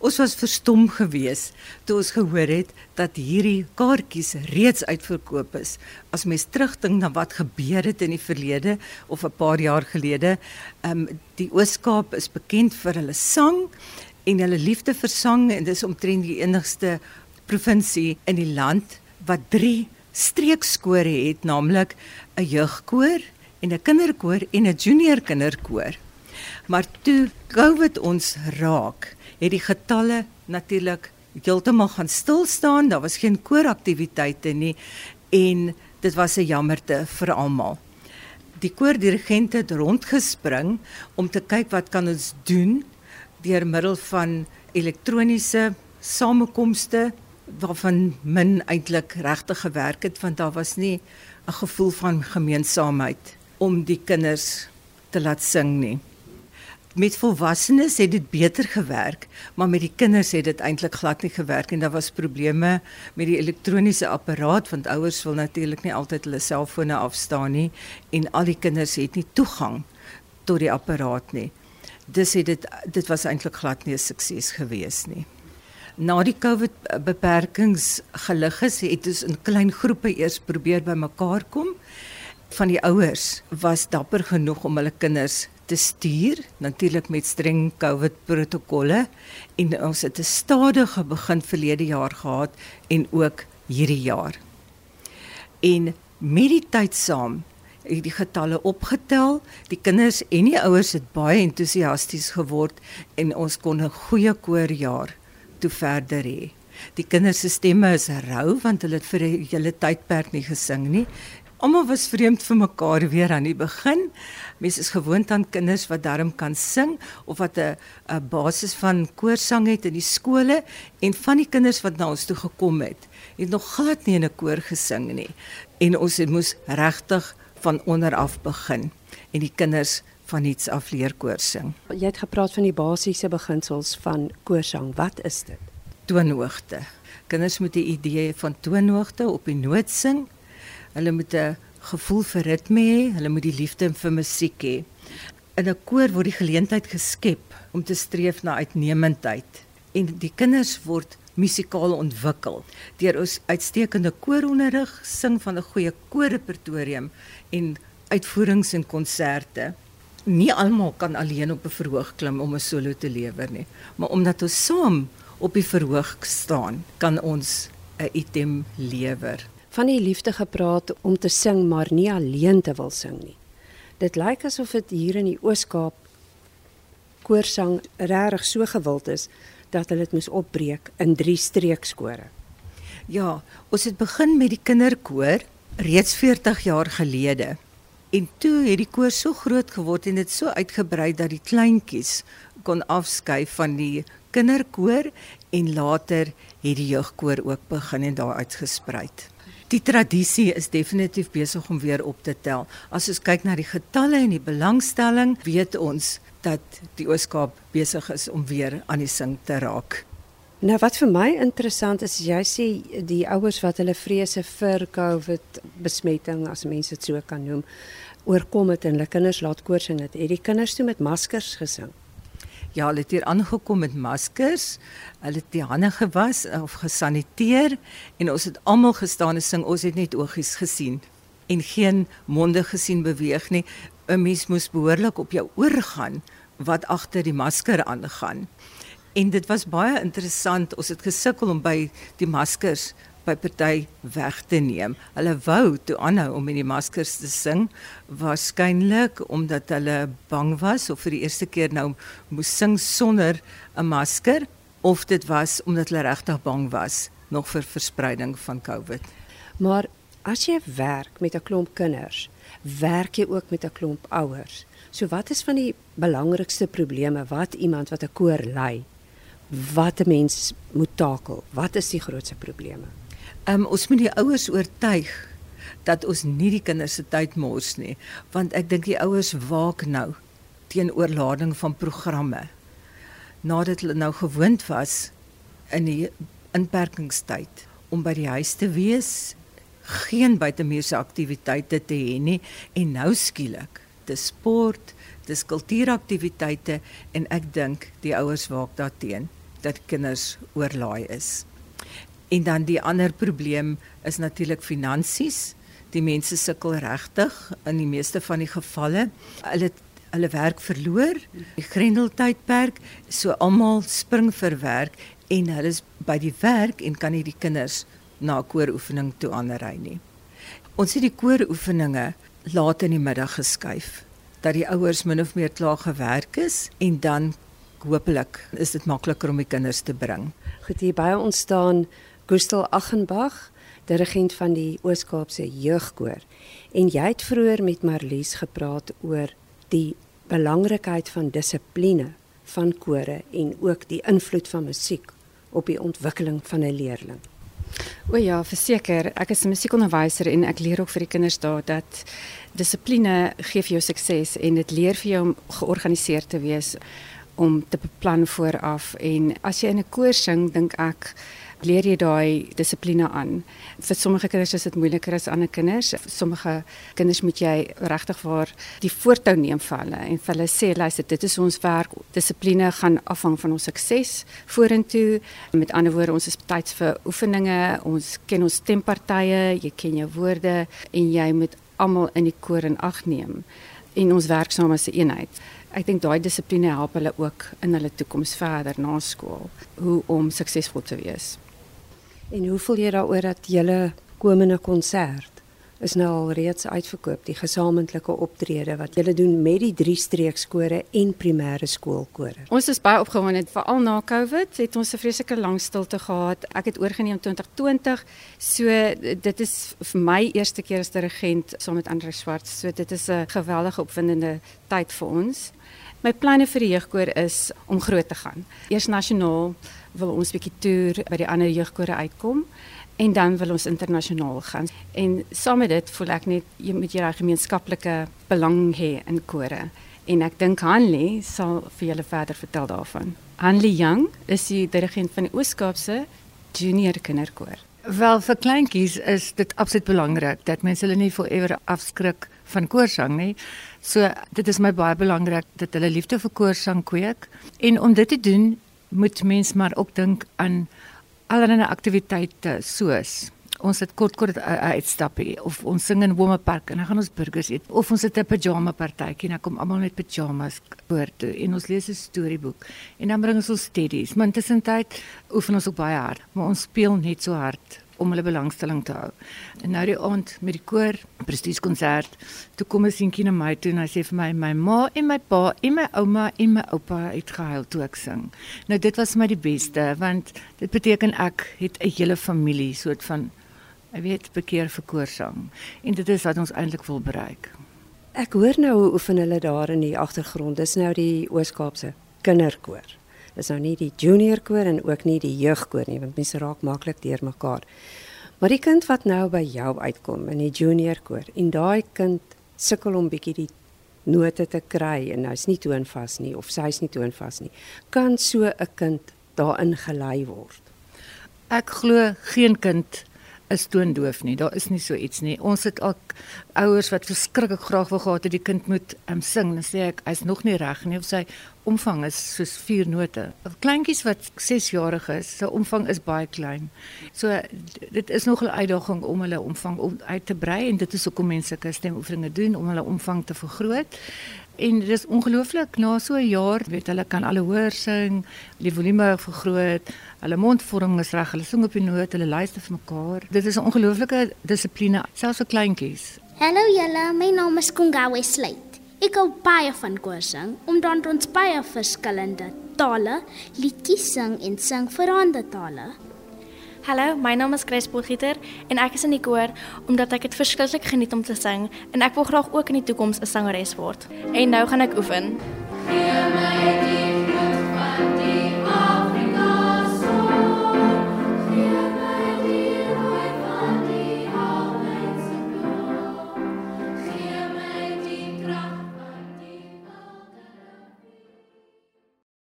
Ons was verstom geweest toe ons gehoor het dat hierdie kaartjies reeds uitverkoop is. As mens terugdink na wat gebeur het in die verlede of 'n paar jaar gelede, ehm um, die Oos-Kaap is bekend vir hulle sang en hulle liefde vir sang en dis omtrent die enigste provinsie in die land wat 3 streekskore het, naamlik 'n jeugkoor en 'n kinderkoor en 'n junior kinderkoor. Maar toe COVID ons raak, het die getalle natuurlik heeltemal gaan stil staan. Daar was geen kooraktiwiteite nie en dit was 'n jammerte vir almal. Die koordirigente het rondgespring om te kyk wat kan ons doen deur middel van elektroniese samekomste waarvan min eintlik regtig gewerk het want daar was nie 'n gevoel van gemeenskapheid om die kinders te laat sing nie met volwassenes het dit beter gewerk, maar met die kinders het dit eintlik glad nie gewerk en daar was probleme met die elektroniese apparaat want ouers wil natuurlik nie altyd hulle selfone afstaan nie en al die kinders het nie toegang tot die apparaat nie. Dis het dit dit was eintlik glad nie 'n sukses gewees nie. Na die COVID beperkings gelig is, het ons in klein groepe eers probeer bymekaar kom. Van die ouers was dapper genoeg om hulle kinders te stuur, natuurlik met streng COVID protokolle en ons het 'n stadige begin verlede jaar gehad en ook hierdie jaar. En met die tyd saam het die getalle opgetel. Die kinders en die ouers het baie entoesiasties geword en ons kon 'n goeie koorjaar toe verder hê. Die kinders se stemme is rou want hulle het vir 'n hele tydperk nie gesing nie Almal was vreemd vir mekaar weer aan die begin. Mense is gewoond aan kinders wat darm kan sing of wat 'n 'n basis van koorsang het in die skole en van die kinders wat na ons toe gekom het, het nog glad nie in 'n koor gesing nie. En ons het moes regtig van onder af begin en die kinders van iets af leer koor sing. Jy het gepraat van die basiese beginsels van koorsang. Wat is dit? Toonhoogte. Kinders moet 'n idee van toonhoogte op die noot sing Hulle moet 'n gevoel vir ritme hê, hulle moet die liefde vir musiek hê. In 'n koor word die geleentheid geskep om te streef na uitnemendheid en die kinders word musikaal ontwikkel deur ons uitstekende kooronderrig, sing van 'n goeie koorrepertorium en uitvoerings en konserte. Nie almal kan alleen op 'n verhoog klim om 'n solo te lewer nie, maar omdat ons saam op die verhoog staan, kan ons 'n item lewer van die liefde gepraat om te sing maar nie alleen te wil sing nie. Dit lyk asof dit hier in die Oos-Kaap koorsang regtig so gewild is dat hulle dit moes opbreek in drie streekskore. Ja, ons het begin met die kinderkoor reeds 40 jaar gelede. En toe het die koor so groot geword en dit so uitgebrei dat die kleintjies kon afskei van die kinderkoor en later het die jeugkoor ook begin en daar uitgesprei. Die tradisie is definitief besig om weer op te tel. As ons kyk na die getalle en die belangstelling, weet ons dat die Ooskaap besig is om weer aan die sing te raak. Nou wat vir my interessant is, jy sê die ouers wat hulle vrese vir COVID besmetting as mense dit so kan noem, oorkom het en hulle kinders laat koor sing het. Het die kinders toe met maskers gesing? Ja, hulle het hier aangekom met maskers. Hulle het die hande gewas of gesaniteer en ons het almal gestaan en sing. Ons het net oogies gesien en geen monde gesien beweeg nie. 'n Mens moes behoorlik op jou oor gaan wat agter die masker aangaan. En dit was baie interessant. Ons het gesukkel om by die maskers by party weg te neem. Hulle wou toe aanhou om in die maskers te sing, waarskynlik omdat hulle bang was of vir die eerste keer nou moes sing sonder 'n masker of dit was omdat hulle regtig bang was nog vir verspreiding van COVID. Maar as jy werk met 'n klomp kinders, werk jy ook met 'n klomp ouers. So wat is van die belangrikste probleme wat iemand wat 'n koor lei, wat 'n mens moet takel? Wat is die grootste probleme? Um, ons moet die ouers oortuig dat ons nie die kinders se tyd mors nie, want ek dink die ouers waak nou teen oorlading van programme. Nadat hulle nou gewoond was in die inperkingstyd om by die huis te wees, geen buitemuurse aktiwiteite te hê nie en nou skielik te sport, dis kultuuraktiwiteite en ek dink die ouers waak daarteen. Dat kinders oorlaai is. En dan die ander probleem is natuurlik finansies. Die mense sukkel regtig in die meeste van die gevalle. Hulle hulle werk verloor, die grendeltydperk, so almal spring vir werk en hulle is by die werk en kan nie die kinders na kooroefening toe aanry nie. Ons het die kooroefeninge laat in die middag geskuif dat die ouers min of meer klaar gewerk is en dan hopelik is dit makliker om die kinders te bring. Goed hier by ons staan Gustel Achenbach, dirigent van die Oos-Kaapse Jeugkoor. En jy het vroeër met Marlies gepraat oor die belangrikheid van dissipline van kore en ook die invloed van musiek op die ontwikkeling van 'n leerling. O ja, verseker, ek is 'n musiekonderwyser en ek leer ook vir die kinders daar dat dissipline gee vir jou sukses en dit leer vir jou om georganiseerd te wees om te beplan vooraf en as jy in 'n koor sing, dink ek leer jy daai dissipline aan. Vir sommige kinders is dit moeiliker as ander kinders. Vir sommige kinders moet jy regtig waar die voortou neem vir hulle en vir hulle sê luister, dit is ons werk. Dissipline gaan afhang van ons sukses vorentoe. Met ander woorde, ons is betyds vir oefeninge, ons ken ons stempartye, jy ken jou woorde en jy moet almal in die koor in ag neem en ons werk saam as 'n eenheid. Ek dink daai dissipline help hulle ook in hulle toekoms verder na skool hoe om suksesvol te wees. En hoe voel jy daaroor dat julle komende konsert is nou al reeds uitverkoop, die gesamentlike optrede wat julle doen met die drie streekskore en primêre skoolkore. Ons is baie opgewonde veral na Covid, het ons 'n vreeslike lang stilte gehad. Ek het oorgeneem 2020. So dit is vir my eerste keer as dirigent saam met Andre Swart. So dit is 'n geweldige opwindende tyd vir ons. My planne vir die jeugkoor is om groot te gaan. Eers nasionaal wil ons 'n bietjie toer by die ander jeugkore uitkom en dan wil ons internasionaal gaan. En saam met dit voel ek net jy moet jy 'n gemeenskaplike belang hê in kore. En ek dink Hanlie sal vir julle verder vertel daarvan. Hanlie Young is die dirigent van die Oos-Kaapse Junior Kinderkoor. Wel vir kleintjies is dit absoluut belangrik dat mense hulle nie forever afskrik van koorsang nie. So dit is my baie belangrik dat hulle liefde vir koorsang kweek en om dit te doen moet mens maar ook dink aan allerlei aktiwiteite soos ons het kort kort uitstappie of ons sing in Wome Park en dan gaan ons burgers eet of ons het 'n pyjama partytjie en dan kom almal met pyjamas oor toe en ons lees 'n storieboek en dan bring ons ons teddies maar intussen tyd oefen ons ook baie hard maar ons speel net so hard om hulle belangstelling te hou. En nou die aand met die koor, presties konsert, toe kom 'n seentjie na my toe en hy sê vir my my ma en my pa en my ouma en my oupa het gehuil toe ek sing. Nou dit was my die beste want dit beteken ek het 'n hele familie soort van ek weet bekeer vir koorsang en dit is wat ons eintlik wil bereik. Ek hoor nou hoe oefen hulle daar in die agtergrond. Dis nou die Oos-Kaapse kinderkoor is nou nie die junior koor en ook nie die jeugkoor nie want mense raak maklik deurmekaar. Maar die kind wat nou by jou uitkom in die junior koor en daai kind sukkel om bietjie die note te kry en hy's nie toonvas nie of sy's nie toonvas nie, kan so 'n kind daarin gelei word. Ek glo geen kind is toondoof nie. Daar is nie so iets nie. Ons het ook ouers wat verskriklik graag wil gehad het die kind moet um, sing. Dan sê ek hy's nog nie reg nie of sy omvang is soos 4 note. Kleintjies wat 6 jarig is, se omvang is baie klein. So dit is nog 'n uitdaging om hulle omvang om uit te brei en dit is hoekom mense sulke stemoefeninge doen om hulle omvang te vergroot en dit is ongelooflik. Na so 'n jaar weet hulle kan alle hoor sing die volume vergroot hulle mondvorming is reg hulle sing op die noot hulle luister vir mekaar. Dit is 'n ongelooflike dissipline selfs vir kleintjies. Hallo julle my naam is Kongawe Slate ek hou baie van koorsing omdat ons baie verskillende tale liedjies sing en sing vir ander tale Hallo, my naam is Chris Potgieter en ek is in die koor omdat ek dit verskriklik geniet om te sing en ek wil graag ook in die toekoms 'n sangeres word. En nou gaan ek oefen. Heer my die